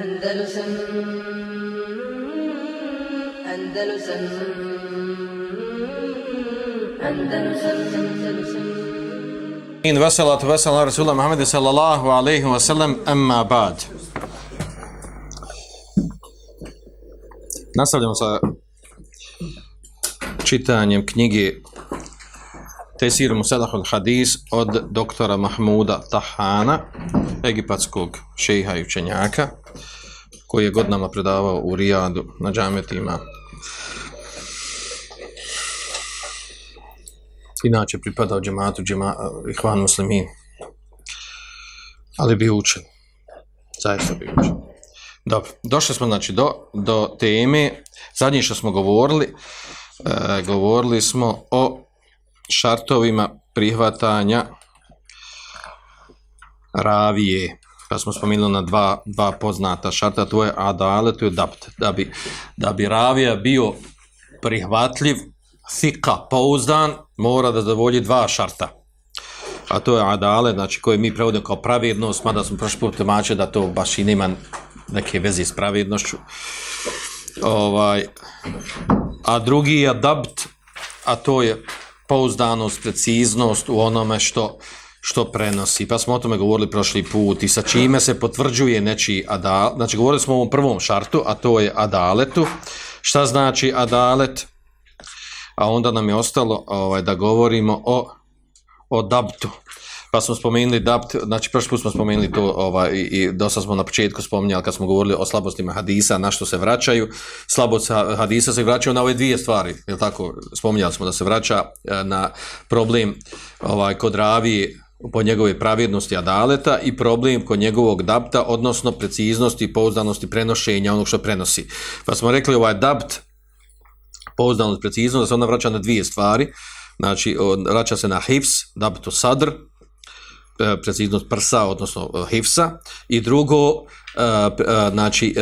Andalusam Andalusam Andalusam Andalusam In veselatu vesel na Rasulullah Muhammedu sallallahu alaihi wa sallam amma ba'd. Nastavljamo sa čitanjem knjige Tesir Musadahul Hadis od doktora Mahmuda Tahana, egipatskog šeha i učenjaka, koji je godinama predavao u Rijadu na džametima. Inače pripadao džematu džema, Ihvan Muslimin. Ali bi učen. Zaista bi učen. Dobro, došli smo znači do, do teme, zadnje što smo govorili, e, govorili smo o šartovima prihvatanja ravije. Pa smo spomenuli na dva, dva poznata šarta, to je adale, to je dapt. Da bi, da bi ravija bio prihvatljiv, fika, pouzdan, mora da zadovolji dva šarta. A to je adale, znači koje mi prevodimo kao pravednost, mada smo prošli put tumačili da to baš i nema neke veze s pravednošću. Ovaj, a drugi je adapt, a to je pouzdanost, preciznost u onome što što prenosi. Pa smo o tome govorili prošli put i sa čime se potvrđuje neči adalet. Znači govorili smo o ovom prvom šartu, a to je adaletu. Šta znači adalet? A onda nam je ostalo ovaj da govorimo o o dabtu. Pa smo spomenuli dabt, znači prošli put smo spomenuli to ovaj, i, i dosta smo na početku spominjali kad smo govorili o slabostima hadisa, na što se vraćaju. Slabost hadisa se vraćaju na ove dvije stvari, je tako? Spominjali smo da se vraća e, na problem ovaj, kod ravije po njegove pravednosti adaleta i problem kod njegovog dabta, odnosno preciznosti, pouzdanosti, prenošenja onog što prenosi. Pa smo rekli ovaj dabt, pouzdanost, preciznost, da se ona vraća na dvije stvari. Znači, vraća se na hifs, dabtu sadr, E, preciznost prsa, odnosno e, hifsa, i drugo, e, znači,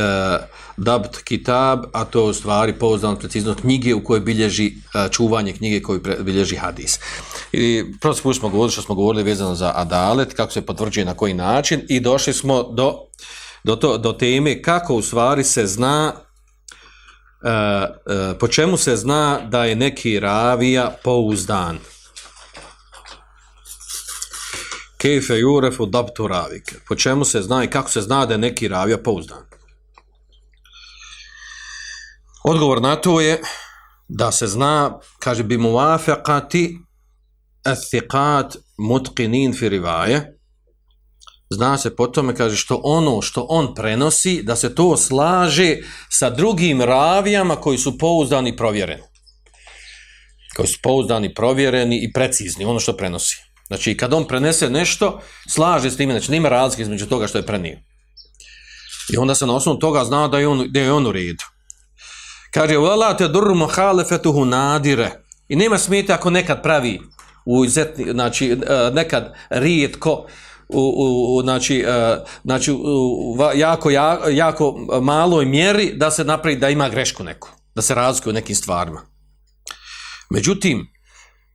dabt kitab, a to je u stvari pouzdano preciznost knjige u kojoj bilježi čuvanje knjige koju bilježi hadis. I prosto put smo govorili što smo govorili vezano za adalet, kako se potvrđuje na koji način, i došli smo do, do, to, do teme kako u stvari se zna po čemu se zna da je neki ravija pouzdan. Kejfe jurefu dabtu ravike. Po čemu se zna i kako se zna da je neki ravija pouzdan? Odgovor na to je da se zna, kaže, bi muvafekati ethiqat mutqinin fi rivaje. Zna se po tome, kaže, što ono što on prenosi, da se to slaže sa drugim ravijama koji su pouzdani i provjereni. Koji su pouzdani, provjereni i precizni, ono što prenosi. Znači, kad on prenese nešto, slaže s time, znači, nema razlike između toga što je prenio. I onda se na osnovu toga zna da je on, da je on u redu. Kaže, vela te durru halefetuhu nadire. I nema smijete ako nekad pravi, u izetni, znači, e, nekad rijetko, u, u, u, znači, e, znači u, jako, jako, jako maloj mjeri da se napravi da ima grešku neku, da se razlikuje u nekim stvarima. Međutim,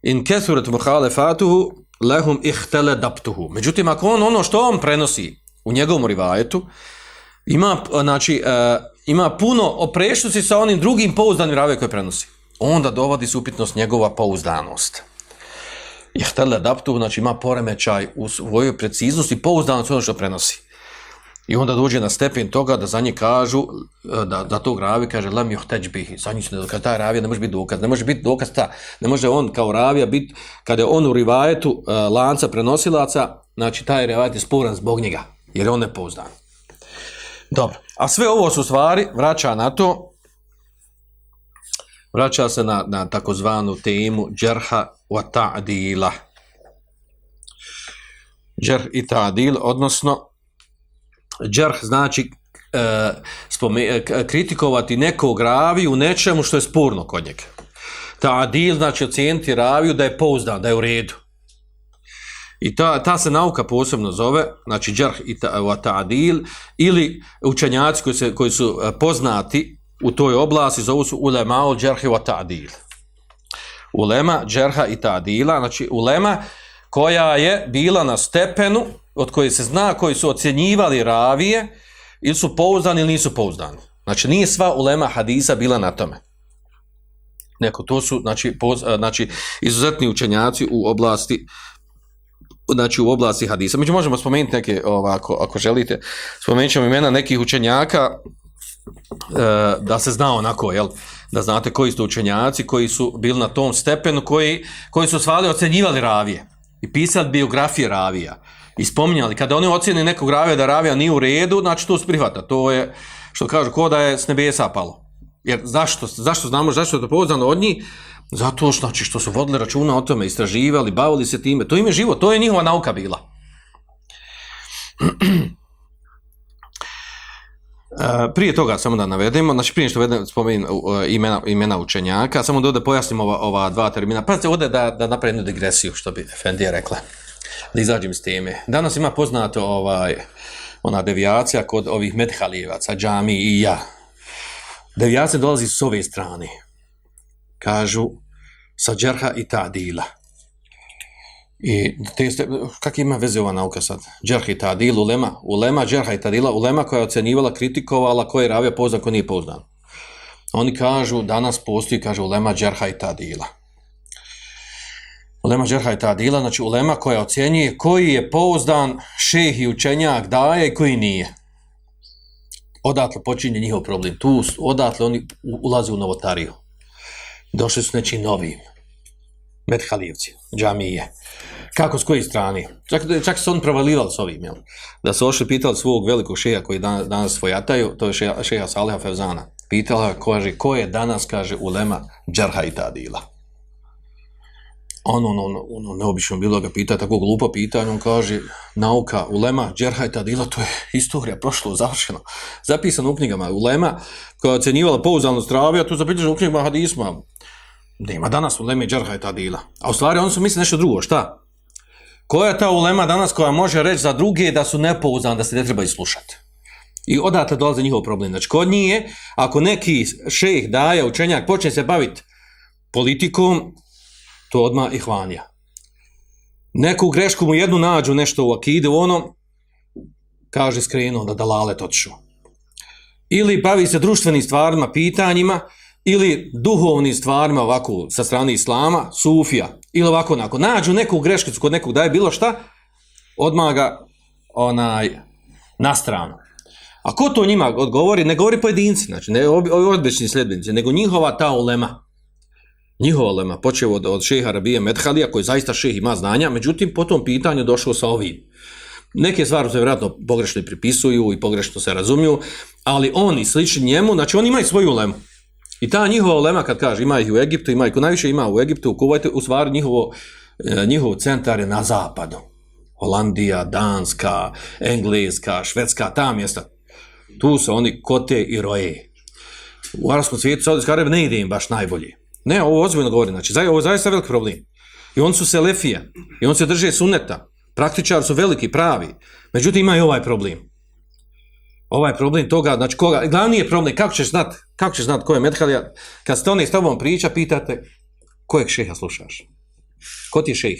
in kesuret muhalefatuhu, lehum ihtele daptuhu. Međutim, ako on ono što on prenosi u njegovom rivajetu, ima, znači, uh, ima puno oprešnosti sa onim drugim pouzdanim rave koje prenosi. Onda dovodi se upitnost njegova pouzdanost. Ihtele daptuhu, znači ima poremećaj u svojoj preciznosti, pouzdanost ono što prenosi. I onda dođe na stepen toga da za nje kažu, e, da, da to ravi kaže, lam juh teđ bih, za nje se ne dokaz, ravija ne može biti dokaz, ne može biti dokaz ta, ne može on kao ravija biti, kada je on u rivajetu uh, lanca prenosilaca, znači taj rivajet je sporan zbog njega, jer je on nepoznan. Dobro, a sve ovo su stvari, vraća na to, vraća se na, na takozvanu temu džerha wa ta'dila. Džerh i ta'dil, odnosno, džarh znači e, spome, e, kritikovati nekog ravi u nečemu što je sporno kod njega. Ta adil znači ocijeniti raviju da je pouzdan, da je u redu. I ta, ta se nauka posebno zove, znači džarh i ta, ta adil, ili učenjaci koji, se, koji su e, poznati u toj oblasti zovu su ulema ul i ta adil. Ulema, džarha i ta adila, znači ulema koja je bila na stepenu od koje se zna koji su ocjenjivali ravije ili su pouzdani ili nisu pouzdani. Znači, nije sva ulema hadisa bila na tome. Neko, to su, znači, poz, e, znači izuzetni učenjaci u oblasti znači u oblasti hadisa. Mi možemo spomenuti neke, ovako, ako želite, spomenut ćemo imena nekih učenjaka e, da se zna onako, jel, da znate koji su učenjaci, koji su bili na tom stepenu, koji, koji su svali ocenjivali ravije i pisali biografije ravija i spominjali, kada oni ocjeni nekog ravija da ravija nije u redu, znači to se prihvata, to je, što kažu, ko da je s nebesa palo. Jer zašto, zašto znamo, zašto je to povezano od njih? Zato što, znači, što su vodili računa o tome, istraživali, bavili se time, to im je život, to je njihova nauka bila. Prije toga samo da navedemo, znači prije što vedem spomenim uh, e, imena, imena učenjaka, samo da ovdje pojasnim ova, ova dva termina. Pazite ovdje da, da napravim jednu digresiju, što bi Fendija rekla. Da izađem s teme. Danas ima poznato ovaj, ona devijacija kod ovih medhalijevaca, džami i ja. Devijacija dolazi s ove strane. Kažu sa džerha i ta dila. I te ste, kak ima veze ova nauka sad? Džerha i tadil, ulema, ulema, džerha i tadila, ulema koja je ocenivala, kritikovala, ko je ravija poznan, ko nije poznan. Oni kažu, danas postoji, kaže ulema, džerha i tadila. Ulema džerha i tadila, znači ulema koja ocjenjuje koji je pouzdan, šeh i učenjak daje i koji nije. Odatle počinje njihov problem. Tu, odatle oni ulaze u novotariju. Došli su nečim novim. Medhalijevci, džamije. Kako, s koje strane? Čak, čak su on provalivali s ovim, jel? Da su ošli pitali svog velikog šeha koji danas, danas svojataju, to je šeha, šeha Saliha Fevzana. Pitala, kaže, ko je danas, kaže, ulema džarha i tadila? Ono, ono, ono, ono neobično bilo ga pita, tako glupo pitanje, on kaže, nauka, ulema, džarha i tadila, to je istorija, prošlo, završeno. Zapisano u knjigama, ulema, koja je ocenjivala pouzalno ravija, to zapisano u knjigama hadisma, Nema danas ulema i džarha i tadila. A u stvari oni su misli nešto drugo, šta? Koja je ta ulema danas koja može reći za druge da su nepouzani, da se ne treba islušati? I odatle dolaze njihov problem. Znači, kod nije, ako neki šejh daje učenjak, počne se baviti politikom, to odma i hvanja. Neku grešku mu jednu nađu nešto u akide, u onom, kaže skrenuo da dalale toču. Ili bavi se društvenim stvarima, pitanjima, ili duhovnim stvarima ovako sa strane islama, sufija, ili ovako onako, nađu neku greškicu kod nekog da je bilo šta, odmah ga onaj, na stranu. A ko to njima odgovori? Ne govori pojedinci, znači ne ovi odbečni sljedbenici, nego njihova ta ulema. Njihova ulema, počeo od, od šeha Rabije Medhalija, koji zaista šeh ima znanja, međutim, po tom pitanju došao sa ovim. Neke stvari se vjerojatno pogrešno pripisuju i pogrešno se razumiju, ali oni slični njemu, znači oni imaju svoju ulemu. I ta njihova ulema kad kaže ima ih u Egiptu, ima ih najviše ima u Egiptu, u Kuvajtu, u stvari njihovo, e, njihov centar je na zapadu. Holandija, Danska, Engleska, Švedska, ta mjesta. Tu su oni kote i roje. U arabskom svijetu Saudijska Arabija ne ide im baš najbolje. Ne, ovo ozbiljno govori, znači, ovo je zaista veliki problem. I oni su selefije, i oni se drže suneta. Praktičar su veliki, pravi. Međutim, ima i ovaj problem ovaj problem toga, znači koga, glavni je problem, kako ćeš znat, kako ćeš znat ko je Medhalija, kad ste oni s tobom priča, pitate kojeg šeha slušaš? Ko ti je šejh?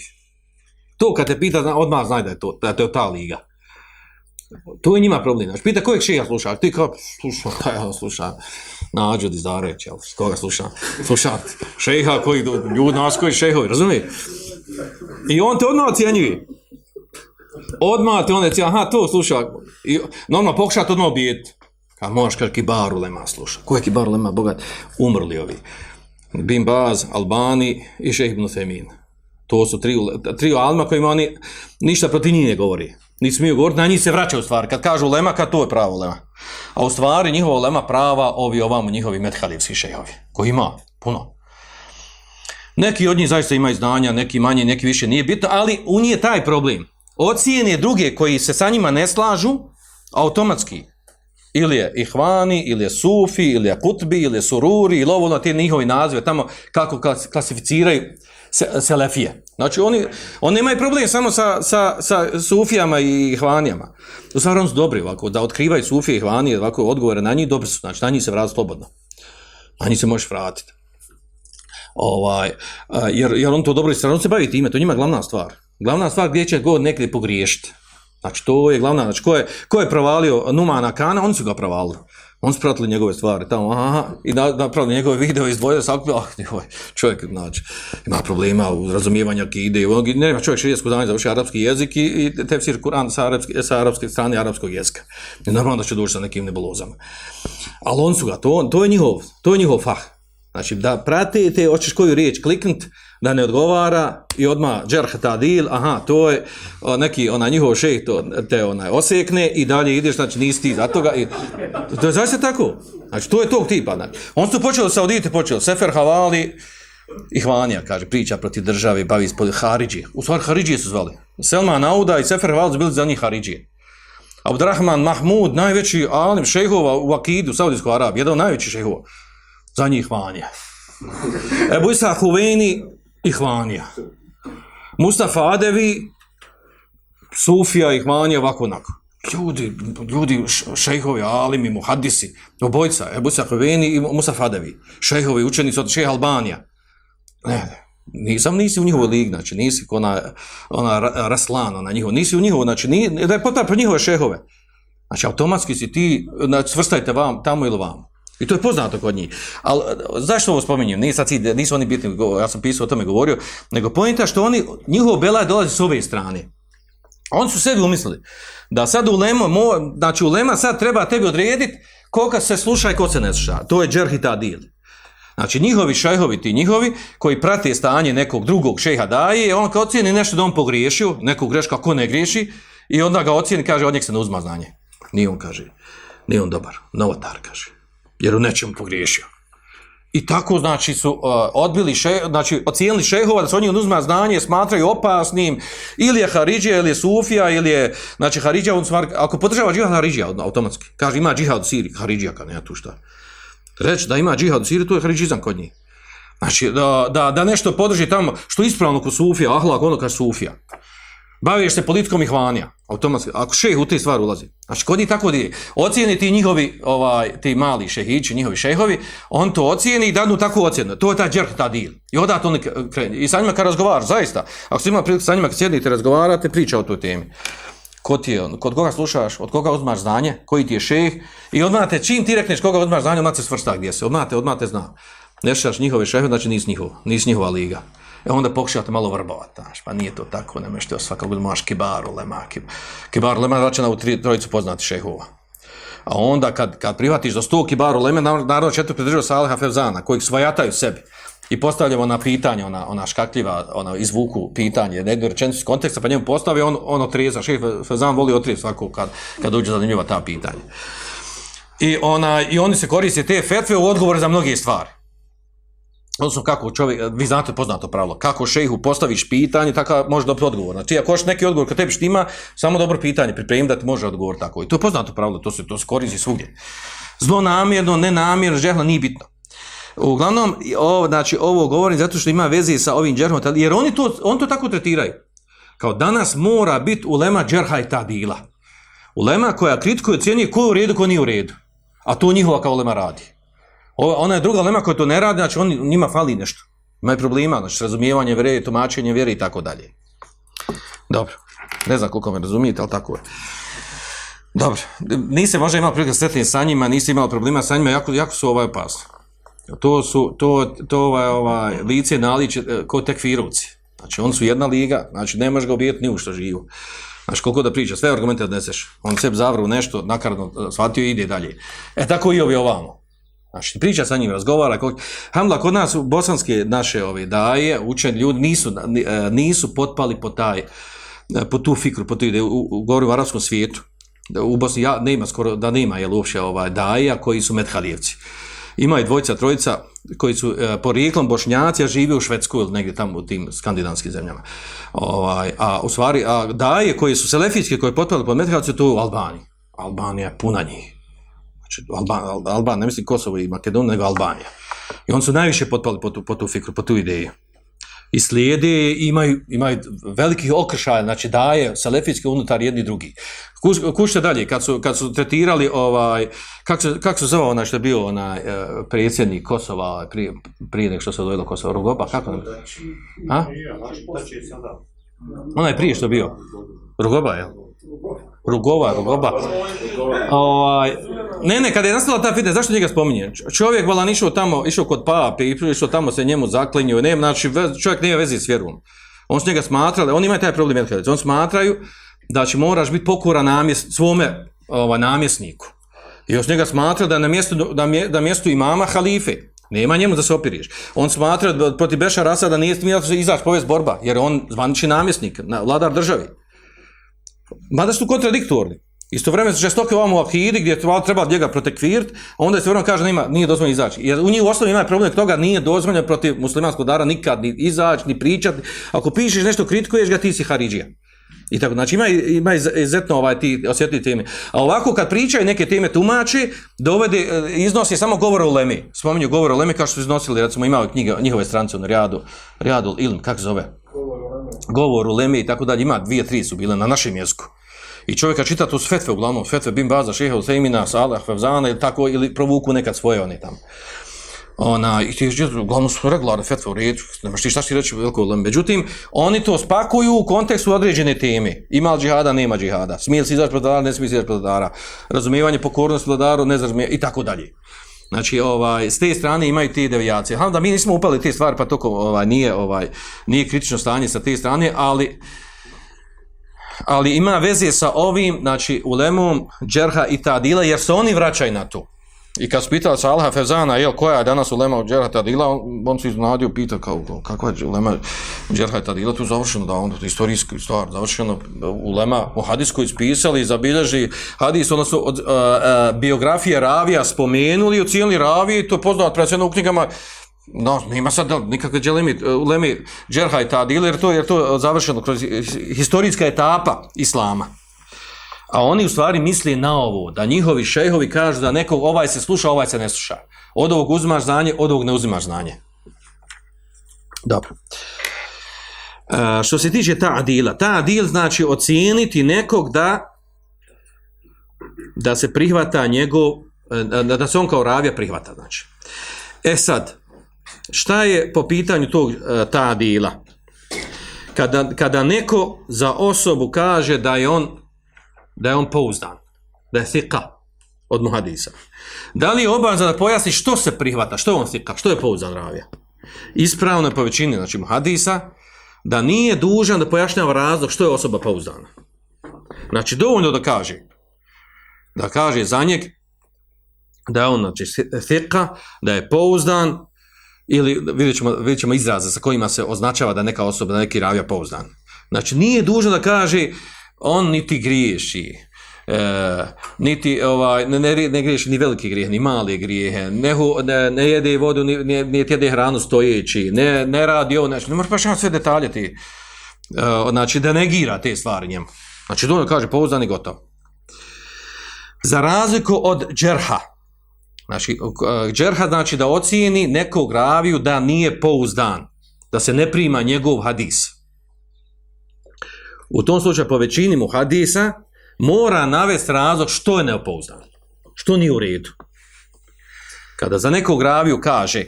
To kad te pita, odmah znaj da je to, da je to ta liga. To je njima problem. Znači, pita kojeg šeha slušaš? Ti kao, slušam, pa ja slušam. Nađu di zareć, jel? Koga slušam? Slušam šeha koji, ljudi nas koji šehovi, razumije? I on te odmah ocjenjuje. Odmah te onda ti, aha, to sluša. I, normalno, pokušati odmah obijeti. Kad možeš, kaže, kibaru lema sluša. Ko je kibaru lema, bogat? Umrli ovi. Bin Baz, Albani i Šeh ibn Femin. To su tri, tri alma kojima oni ništa protiv njih ne govori. Ni smiju govoriti, na njih se vraćaju stvari. Kad kažu lema, kad to je pravo lema. A u stvari njihova lema prava ovi ovamo njihovi medhalivski šehovi. Koji ima puno. Neki od njih zaista imaju znanja, neki manje, neki više, nije bitno, ali u njih je taj problem ocijene druge koji se sa njima ne slažu, automatski, ili je ihvani, ili je sufi, ili je kutbi, ili je sururi, ili ovo ono, na te njihovi nazive, tamo kako klasificiraju selefije. Znači, oni, oni imaju problem samo sa, sa, sa sufijama i ihvanijama. U stvari, oni su dobri ovako, da otkrivaju sufije i ihvanije, ovako odgovore na njih, dobri su, znači, na njih se vrati slobodno. Na njih se možeš vratiti. Ovaj, jer, jer on to dobro i se bavi time, to je njima glavna stvar. Glavna stvar gdje će god nekde pogriješiti. Znači, to je glavna, znači, ko je, ko je provalio Numana Kana, oni su ga provalili. On su pratili njegove stvari tamo, aha, i na, napravili njegove video izdvojili, sakupili, ah, joj, čovjek, znači, ima problema u razumijevanju akide, on, ne ima čovjek širijsko znanje, završi arapski jezik i, i tefsir Kur'an sa, arapski, sa arapske strane arapskog jezika. I normalno da će doći sa nekim nebulozama. Ali on su ga, to, to je njihov, to je njihov fah. Znači, da pratite, hoćeš koju riječ kliknut, da ne odgovara i odma džerh tadil, aha, to je o, neki onaj njihov šejh to te onaj osekne i dalje ideš, znači nisi ti za toga i to je zaista tako. Znači, to je tog tipa, znači. On su počeli sa Saudite, počeli Sefer Havali, i Hvanija, kaže, priča protiv države, bavi ispod Haridži. U stvari, Haridži su zvali. Selma Nauda i Sefer Havali su bili za njih Haridži. Abdurrahman Mahmud, najveći alim šejhova u Akidu, Saudijskoj Arabiji, jedan od najvećih šejhova za njih Hvanija. Ebu Isa Huveni Ihvanija. Mustafa Adevi, Sufija Ihvanija, ovako onako. Ljudi, ljudi, šejhovi, alimi, muhadisi, obojca, Ebu Sakoveni i Mustafa Adevi. Šejhovi, učenici od šeha Albanija. Ne, ne. Nisam, nisi u njihovoj lig, znači, nisi ona, ona Raslan, ona njihova, nisi u njihovoj, znači, ni, da je potpar njihove šehove. Znači, automatski si ti, znači, svrstajte vam, tamo ili vam. I to je poznato kod njih. Ali zašto ovo spominjem? Nije sad cilj, nisu oni bitni, ja sam pisao o tome govorio, nego pojenta što oni, njihovo bela dolazi s ove strane. Oni su sebi umislili da sad ulema, mo, znači ulema sad treba tebi odrediti koga se sluša i ko se ne sluša. To je džerh i ta dil. Znači njihovi šejhovi ti njihovi koji prate stanje nekog drugog šeha daje, on kao ocijeni nešto da on pogriješio, nekog greška ako ne griješi, i onda ga ocijeni kaže od njeg se ne uzma znanje. Nije on kaže, nije on dobar, novotar kaže jer u nečem pogriješio. I tako, znači, su uh, odbili, še, znači, ocijenili šehova da se oni uzma znanje, smatraju opasnim, ili je Haridžija, ili je Sufija, ili je, znači, Haridžija, on smar, ako podržava džihad Haridžija, automatski, kaže, ima džihad u Siriji, Haridžija, kad nema tu šta. Reći da ima džihad u Siriji, to je Haridžizam kod njih. Znači, da, da, da nešto podrži tamo, što je ispravno kod Sufija, ahlak, ono kaže Sufija. Baviš se politikom i hvanija, automatski, ako šeh u te stvari ulazi. Znači, kod njih tako di, ocijeni ti njihovi, ovaj, ti mali šehići, njihovi šehovi, on to ocijeni i danu takvu ocjenu. To je ta džerh, ta dil. I onda to kreni. I sa njima kad razgovaraš, zaista, ako ste ima priliku sa njima kad sjednite razgovarate, priča o toj temi. Kod, ti je, kod koga slušaš, od koga uzmaš znanje, koji ti je šeh, i odmah te, čim ti rekneš koga uzmaš znanje, odmah se svrsta gdje se, odmah te, odmah te zna. Ne njihove šehe, znači nisi njihov, nisi njihova liga. E onda pokušate malo vrbovati, znaš, pa nije to tako, nema što svakako bude maš kibaru, lema, kibaru, lema, znači na u tri, trojicu poznati šehova. A onda kad, kad prihvatiš do sto kibaru leme, naravno će te pridržava Saliha Fevzana, kojih svajataju sebi. I postavljamo na pitanje, ona, ona škakljiva, ona izvuku pitanje, ne jednu rečenicu iz konteksta, pa njemu postavi, on, on otriza, šeh Fevzan voli otriza svako kad, kad uđe zanimljiva ta pitanja. I, ona, I oni se koriste te fetve u odgovore za mnoge stvari. Odnosno kako čovjek, vi znate poznato pravilo, kako šejhu postaviš pitanje, tako može dobiti odgovor. Znači, ako hoćeš neki odgovor kad tebi štima, samo dobro pitanje, pripremi da ti može odgovor tako. I to je poznato pravilo, to se, to se koristi svugdje. Zlo namjerno, nenamjerno, žehla nije bitno. Uglavnom, ovo, znači, ovo govorim zato što ima veze sa ovim džerhom, jer oni to, on to tako tretiraju. Kao danas mora biti ulema džerha i ta dila. Ulema koja kritikuje cijenije ko je u redu, ko nije u redu. A to njihova kao ulema radi. Ova, ona je druga lema koja to ne radi, znači on, njima fali nešto. Imaju problema, znači razumijevanje vjere, tumačenje vjere i tako dalje. Dobro, ne znam koliko me razumijete, ali tako je. Dobro, nisi možda imao prilike sretnije sa njima, nisi imao problema sa njima, jako, jako su ovaj opasni. To su, to, to ovaj, ovaj, lice naliče eh, ko tekfirovci. Znači, oni su jedna liga, znači ne možeš ga obijeti ni u što živu. Znači, koliko da priča, sve argumente odneseš. On sebi zavru nešto, nakaradno eh, shvatio i ide dalje. E, tako i ovi ovamo. Znači, priča sa njim, razgovara. Kod... Hamla, kod nas, bosanske naše ove daje, učeni ljudi, nisu, e, nisu potpali po taj, e, po tu fikru, po tu ide, u, u, u, u arabskom svijetu. U Bosni ja, nema skoro, da nema, je uopće ovaj, daja koji su medhalijevci. Ima i dvojica, trojica koji su e, porijeklom bošnjaci, a žive u Švedsku ili negdje tamo u tim skandinavskim zemljama. Ovaj, a u stvari, a daje koji su selefijski, koji potpali po medhalijevci, to u Albaniji. Albanija je puna njih. Znači, Alban, Alban, ne mislim Kosovo i Makedonija, nego Albanija. I oni su najviše potpali po tu, po tu fikru, po tu ideju. I slijede, imaju, imaju velikih okršaja, znači daje salefijski unutar jedni drugi. Kušte dalje, kad su, kad su tretirali, ovaj, kako se, kak se zove onaj što je bio onaj e, predsjednik Kosova prije, prije nek što se odvojilo Kosova, Rugoba, kako nam? A? Onaj prije što je bio? Rugoba, jel? Rugova, Rugoba. Ovaj, ne, ne, kada je nastala ta fitna, zašto njega spominje? Čovjek valan išao tamo, išao kod pape i išao tamo se njemu zaklinio, ne, znači čovjek nema veze s vjerom. On s njega smatrali, oni imaju taj problem, Elhadec, on smatraju da će moraš biti pokoran namjes, svome ovaj, namjesniku. I on s njega smatra da na mjestu, da, mje, da mjestu imama halife, nema njemu da se opiriš. On smatra da protiv Bešara Asada nije smijela se izaći povest borba, jer on zvanični namjesnik, na, vladar državi. Mada su kontradiktorni. Istovremeno su žestoke ovamo u akidi gdje treba, treba njega protekvirt, a onda se vrlo kaže da ima, nije dozvoljeno izaći. Jer u njih u osnovi ima problem toga, nije dozvoljeno protiv muslimanskog dara nikad ni izaći, ni pričati. Ako pišeš nešto, kritikuješ ga, ti si Haridžija. I tako, znači ima, ima iz- izuzetno ovaj, ti osjetljivi teme. A ovako kad pričaju neke teme tumači, dovede, eh, iznosi samo govor o Lemi. Spominju govor o Lemi kao što su iznosili, recimo imao knjige, njihove strance, ono, Rijadu, Riyadul Ilm, kako se zove? Govor govor u Leme i tako dalje, ima dvije, tri su bile na našem jeziku. I čovjeka čita tu svetve, uglavnom, fetve Bin Baza, Šeha Usaimina, Salah, Fevzana ili tako, ili provuku nekad svoje oni tamo. Ona, i ti je, uglavnom su regularne fetve u redu, nemaš ti šta ti reći veliko ulem. Međutim, oni to spakuju u kontekstu određene teme. Ima li džihada, nema džihada. Smije li se izaći protiv vladara, ne smije se izaći protiv vladara. Razumijevanje pokornosti vladaru, ne razumije, i tako dalje. Znači, ovaj, s te strane imaju te devijacije. Hvala da mi nismo upali te stvari, pa toko ovaj, nije, ovaj, nije kritično stanje sa te strane, ali ali ima veze sa ovim, znači, ulemom, džerha i tadila, jer se oni vraćaju na to. I kad su pitali Salaha Fezana, jel, koja je danas ulema od džerha tadila, on, on se iznadio, pita kao, kakva je ulema džerha tadila, tu završeno, da on, istorijski stvar, završeno, ulema u hadisku ispisali, zabilježi hadis, onda su od, uh, uh, biografije ravija spomenuli, ocijenili ravije, to je poznat predsjedno u knjigama, No, nema sad nikakve dželemi, e, ulemi džerha i tadila, jer to jer to je završeno kroz historijska etapa islama. A oni u stvari misli na ovo, da njihovi šejhovi kažu da nekog ovaj se sluša, ovaj se ne sluša. Od ovog uzimaš znanje, od ovog ne uzimaš znanje. Dobro. E, što se tiče ta adila, ta adil znači ocijeniti nekog da da se prihvata njegov, e, da, da se on kao ravija prihvata, znači. E sad, šta je po pitanju tog e, ta adila? Kada, kada neko za osobu kaže da je on da je on pouzdan, da je thika od muhadisa. Da li je obavezan da pojasni što se prihvata, što je on thika, što je pouzdan ravija? Ispravno je po većini, znači muhadisa, da nije dužan da pojašnjava razlog što je osoba pouzdana. Znači, dovoljno da kaže, da kaže za njeg da je on, znači, thika, da je pouzdan, ili vidjet ćemo, vidjet ćemo izraze sa kojima se označava da neka osoba, da neki ravija pouzdan. Znači, nije dužan da kaže on niti griješi, e, niti ovaj, ne, ne, ne griješi ni veliki grijeh, ni mali grijehe, ne, ne, ne jede vodu, ne, ne jede hranu stojeći, ne, ne radi ovo, znači, ne možeš baš sve detalje ti, e, znači, da negira te stvari njemu. Znači, dovoljno kaže pouzdan i gotovo. Za razliku od džerha, znači, e, džerha znači da ocijeni nekog raviju da nije pouzdan, da se ne prima njegov hadis. U tom slučaju po većini mu hadisa mora navesti razlog što je neopouzdano, što nije u redu. Kada za nekog raviju kaže,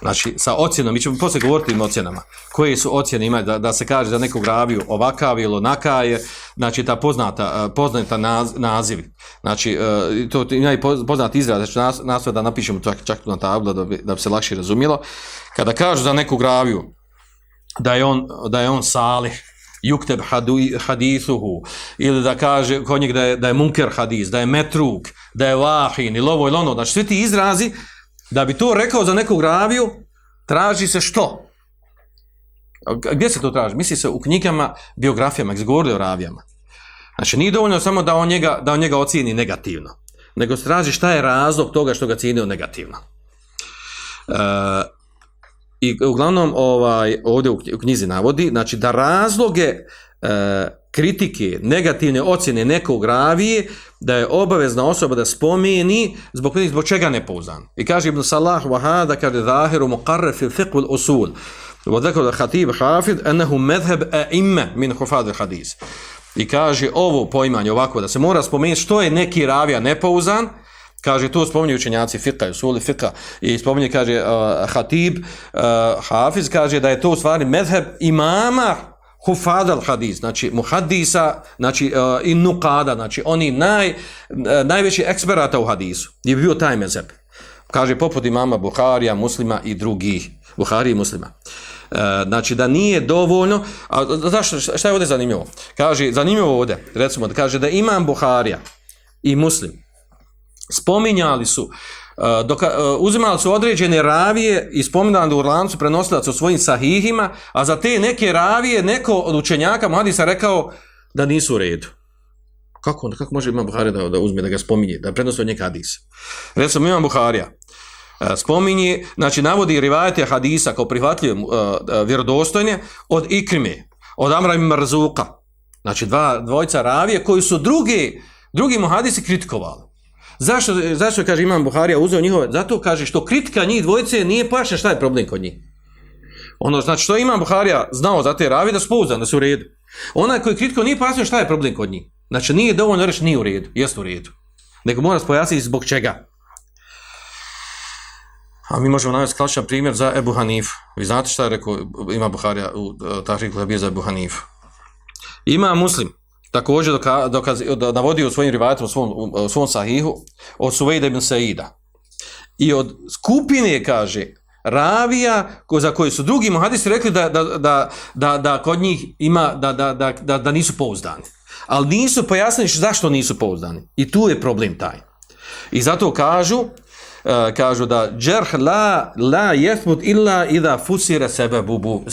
znači sa ocjenom, mi ćemo poslije govoriti o ocjenama, koje su ocjene imaju da, da se kaže za nekog raviju ovakav ili onaka je, znači ta poznata, eh, poznata naz, naziv, znači eh, to ima i poznat izraz, znači nas, nas da napišemo čak, čak na tablu da bi, da bi se lakše razumjelo, kada kažu za nekog raviju, da je on da je on salih yukteb hadithuhu ili da kaže kod njega da je da je munker hadis da je metruk da je wahin ili ovo ili ono. Znači svi ti izrazi da bi to rekao za nekog raviju traži se što? Gdje se to traži? Misli se u knjigama biografijama gdje govori o ravijama. Znači nije dovoljno samo da on njega da on njega ocijeni negativno nego se traži šta je razlog toga što ga cijenio negativno. E, I uglavnom ovaj ovdje u knjizi navodi, znači da razloge e, kritike, negativne ocjene nekog ravije, da je obavezna osoba da spomeni zbog, zbog čega nepouzdan. I kaže Ibn Salah Wahada, kaže zahiru muqarrar fi fiqh wal usul. Wa dhakara al-Khatib Hafid annahu madhhab a'imma min hufad al-hadis. I kaže ovo poimanje ovako da se mora spomenuti što je neki ravija nepouzdan, kaže to spominju učenjaci fiqha usuli suli i spominje kaže uh, Hatib uh, Hafiz kaže da je to u stvari medheb imama hufadal hadis, znači muhadisa, znači uh, i nukada, znači oni naj, uh, najveći eksperata u hadisu, je bio taj mezheb. Kaže, poput imama Buharija, muslima i drugih, Buhari i muslima. Uh, znači da nije dovoljno, a zašto, šta je ovdje zanimljivo? Kaže, zanimljivo ovdje, recimo, da kaže da imam Buharija i muslim, spominjali su Uh, doka, uh, uzimali su određene ravije i spominali u lancu prenosilaca u svojim sahihima, a za te neke ravije neko od učenjaka Muhadisa rekao da nisu u redu. Kako, kako može imam Buharija da, da uzme, da ga spominje, da prenosi od njega hadis? Recimo, imam Buharija, uh, spominje, znači navodi rivajete hadisa kao prihvatljive uh, vjerodostojne od Ikrime, od Amra i Marzuka, znači dva, dvojca ravije koji su drugi, drugi muhadisi kritikovali. Zašto, zašto kaže Imam Buharija uzeo njihove? Zato kaže što kritika njih dvojice nije pojašnja šta je problem kod njih. Ono, znači što Imam Buharija znao za te ravi da spouzan, da su u redu. Onaj koji kritiko nije pojasnio šta je problem kod njih. Znači nije dovoljno reći nije u redu, jest u redu. Nego mora spojasniti zbog čega. A mi možemo navesti klasičan primjer za Ebu Hanif. Vi znate šta je rekao Ima Buharija u eh, tahriku da za Ebu Hanif. Ima muslim, također doka, dokaz, navodi u svojim rivajatima, u svom, u svom sahihu, od Suvejda ibn Saida. I od skupine, kaže, ravija ko, za koji su drugi muhadisi rekli da, da, da, da, da kod njih ima, da, da, da, da, da nisu pouzdani. Ali nisu pojasnili zašto nisu pouzdani. I tu je problem taj. I zato kažu, uh, kažu da džerh la, la jefmut illa ida fusire sebe bubu,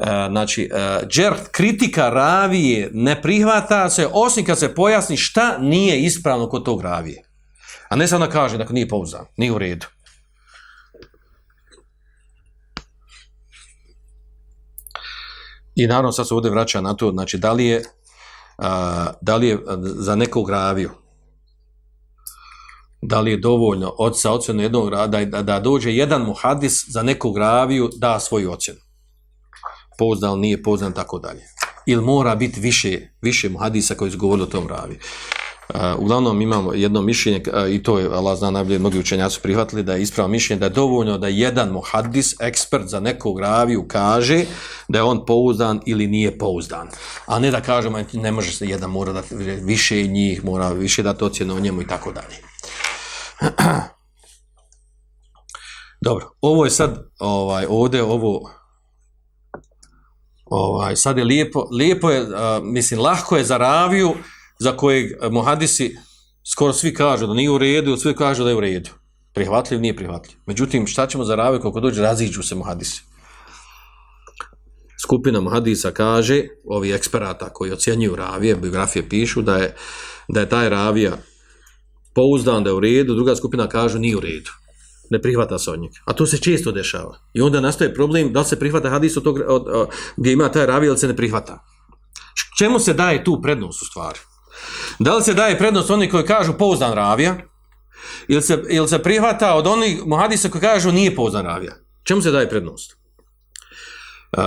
E, znači, e, džert, kritika ravije ne prihvata se osim kad se pojasni šta nije ispravno kod tog ravije. A ne samo da kaže da nije pouzan, nije u redu. I naravno sad se ovdje vraća na to, znači da li je, uh, da li je za nekog raviju, da li je dovoljno od sa ocjenu jednog rada da, da dođe jedan muhadis za nekog raviju da svoju ocjenu pouzdan, nije pouzdan, tako dalje. Ili mora biti više, više muhadisa koji izgovorili o tom ravi. Uh, uglavnom imamo jedno mišljenje, uh, i to je, Allah zna najbolje, mnogi učenjaci su prihvatili da je ispravo mišljenje, da je dovoljno da jedan muhadis, ekspert za nekog raviju, kaže da je on pouzdan ili nije pouzdan. A ne da kažemo, e, ne može se jedan, mora da više njih, mora više dati ocjenu o njemu i tako dalje. Dobro, ovo je sad, ovaj, ovdje, ovo, ovaj, sad je lijepo, lijepo je, a, mislim, lahko je za raviju za kojeg muhadisi skoro svi kažu da nije u redu, svi kažu da je u redu. Prihvatljiv, nije prihvatljiv. Međutim, šta ćemo za raviju kako dođe, raziđu se muhadisi. Skupina muhadisa kaže, ovi eksperata koji ocjenjuju ravije, biografije pišu, da je, da je taj ravija pouzdan da je u redu, druga skupina kažu nije u redu ne prihvata se od njega. A to se često dešava. I onda nastaje problem da li se prihvata hadis od tog, od, od, gdje ima taj ravi ili se ne prihvata. Čemu se daje tu prednost u stvari? Da li se daje prednost oni koji kažu pouzdan ravija ili se, ili se prihvata od onih muhadisa koji kažu nije pouzdan ravija? Čemu se daje prednost? Uh,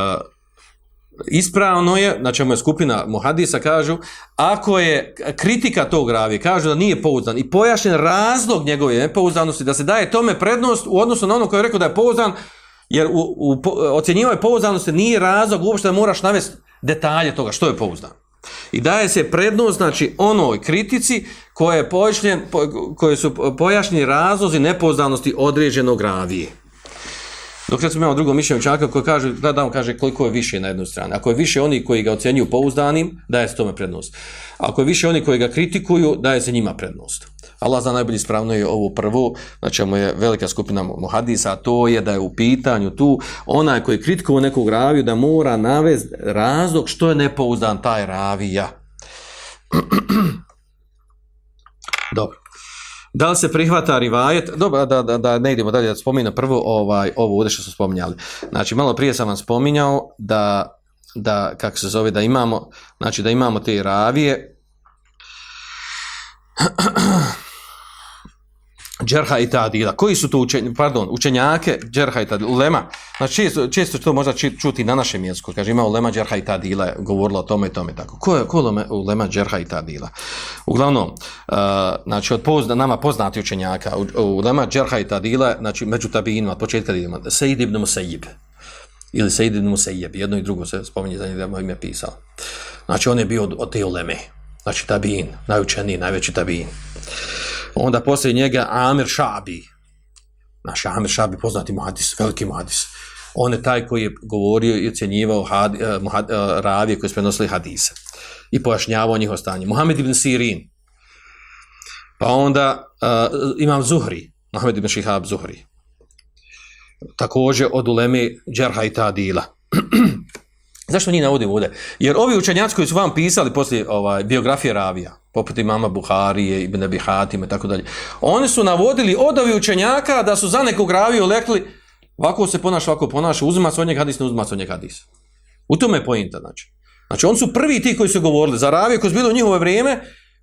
ispravno je, na čemu je skupina muhadisa, kažu, ako je kritika tog ravije, kažu da nije pouzdan i pojašnjen razlog njegove nepouzdanosti, da se daje tome prednost u odnosu na ono koje je rekao da je pouzdan, jer u, u ocjenjivoj pouzdanosti nije razlog uopšte da moraš navesti detalje toga što je pouzdan. I daje se prednost, znači, onoj kritici koje, je pojašnjen, koje su pojašnjeni razlozi nepouzdanosti određenog ravije. Dok recimo imamo drugo mišljenje učenjaka koji kaže, da dam kaže koliko je više na jednoj strani. Ako je više oni koji ga ocjenjuju pouzdanim, daje se tome prednost. Ako je više oni koji ga kritikuju, daje se njima prednost. Allah zna najbolje ispravno je ovo prvo, znači čemu je velika skupina muhadisa, a to je da je u pitanju tu onaj koji kritikuje nekog raviju da mora navesti razlog što je nepouzdan taj ravija. Dobro. Da li se prihvata rivajet? Dobro, da, da, da ne idemo dalje, da spominu prvo ovaj, ovo ovdje što su spominjali. Znači, malo prije sam vam spominjao da, da, kako se zove, da imamo, znači, da imamo te ravije, džerha i tadila. Koji su to učenj, pardon, učenjake džerha i tadila? Ulema. Znači, često, često to možda čuti na našem jeziku. Kaže, ima ulema džerha i tadila, govorila o tome i tome tako. Ko je, ko je ulema džerha i tadila? Uglavnom, uh, znači, od pozna, nama poznati učenjaka, ulema džerha i tadila, znači, među tabinima, početka idemo, Sejid ibn Musejib. ili Sejid ibn Musejib, jedno i drugo se spominje za njega da ime pisao. Znači, on je bio od, od te uleme, znači tabin, najučeniji, najveći tabin. Onda poslije njega Amir Šabi, naš Amir Šabi, poznati muhadis, veliki muhadis. On je taj koji je govorio i ocjenjivao had, uh, eh, muhad, uh, ravije koji su prenosili hadise i pojašnjavao njihovo stanje. Muhammed ibn Sirin, pa onda uh, imam Zuhri, Muhammed ibn Šihab Zuhri, također od uleme Džerha i Tadila. Zašto njih navodim ovdje? Jer ovi učenjaci koji su vam pisali poslije ovaj, biografije Ravija, poput imama Buharije, Ibn Abi Hatim i tako dalje, oni su navodili od ovi učenjaka da su za nekog Raviju lekli ovako se ponaša, ovako ponaša, uzima se od njeg hadis, ne uzima se od njeg hadis. U tome je pojenta, znači. Znači, oni su prvi ti koji su govorili za Ravije koji su bili u njihovo vrijeme,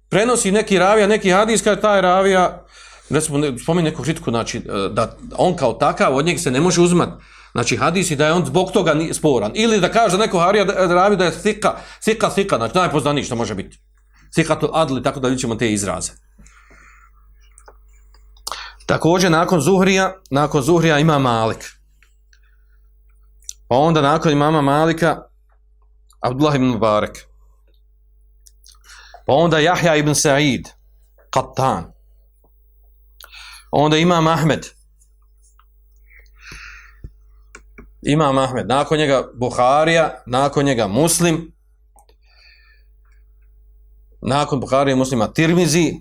prenosi neki Ravija, neki hadis, kaže taj Ravija, recimo, spominje neku kritiku, znači, e, da on kao takav, od njeg se ne može uzimati Znači hadis i da je on zbog toga sporan. Ili da kaže neko Harija da, da ravi da je sika, sika, sika, znači najpoznaniji što može biti. Sika adli, tako da vidimo te izraze. Također nakon Zuhrija, nakon Zuhrija ima Malik. Pa onda nakon imama Malika, Abdullah ibn Mubarak. Pa onda Jahja ibn Sa'id, Qattan. Onda imam Ahmed, Imam Ahmed, nakon njega Buharija, nakon njega Muslim, nakon Buharije Muslima Tirmizi,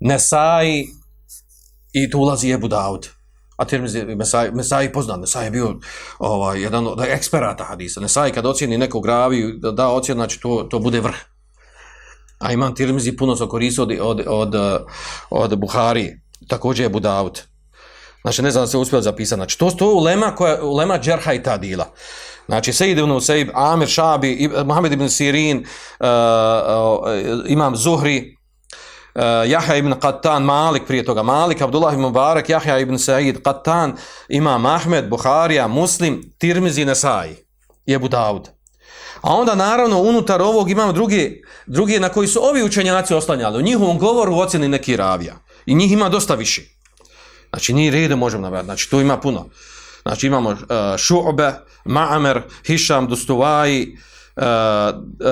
Nesai i tu ulazi Ebu Daud. A Tirmizi, Mesai, Mesai poznan, Mesai je bio ovaj, jedan od eksperata hadisa. Nesai kad ocjeni nekog gravi, da, da ocjen, znači to, to bude vrh. A imam Tirmizi puno se koristio od, od, od, od Buharije. Također je Ebu Znači, ne znam da se uspio zapisati. Znači, to su to ulema, koja, ulema džerha i tadila. Znači, Sejid ibn Usaib, Amir Šabi, Mohamed ibn Sirin, uh, uh, Imam Zuhri, uh, Jahja ibn Qattan, Malik prije toga, Malik, Abdullah ibn Mubarak, Jahja ibn Sa'id, Qattan, Imam Ahmed, Buharija, Muslim, Tirmizi, Nesai, Jebu Daud. A onda, naravno, unutar ovog imamo drugi, drugi na koji su ovi učenjaci oslanjali. U njihovom govoru ocjeni neki ravija. I njih ima dosta više. Znači, nije redu možemo nabrati. Znači, tu ima puno. Znači, imamo uh, Šu'be, Ma'amer, Hišam, Dostovaji, uh, e, uh, e,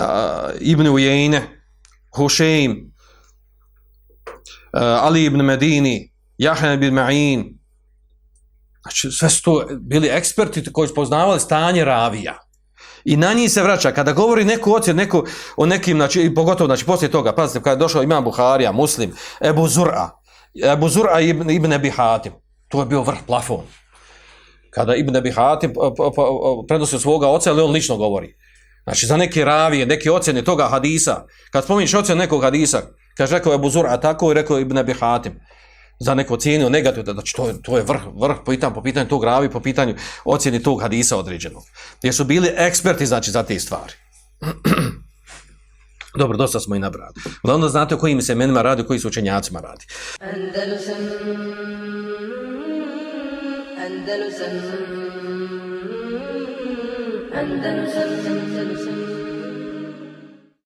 uh, Ibn Ujejne, Hušeim, uh, e, Ali ibn Medini, Jahan ibn Ma'in. Znači, sve su to bili eksperti koji su poznavali stanje ravija. I na njih se vraća. Kada govori neko ocjer, neko o nekim, znači, i pogotovo, znači, poslije toga, pazite, kada je došao Imam Buharija, Muslim, Ebu Zur'a, Abu Zur'a ibn, ibn Ebi Hatim. To je bio vrh plafon. Kada Ibn Abi Hatim od svoga oca, ali on lično govori. Znači, za neke ravije, neke ocjene toga hadisa, kad spominješ ocjen nekog hadisa, kaže, rekao je Buzur, a tako i rekao Ibn Abi Hatim, za neko ocjenio negativno, znači to je, to je vrh, vrh po pitanju, po pitanju tog ravi, po pitanju ocjeni tog hadisa određenog. Jer su bili eksperti, znači, za te stvari. Dobro, dosta smo i nabrali. Da onda znate o kojim se menima radi, o kojim se učenjacima radi. Andalusam, Andalusam, Andalusam,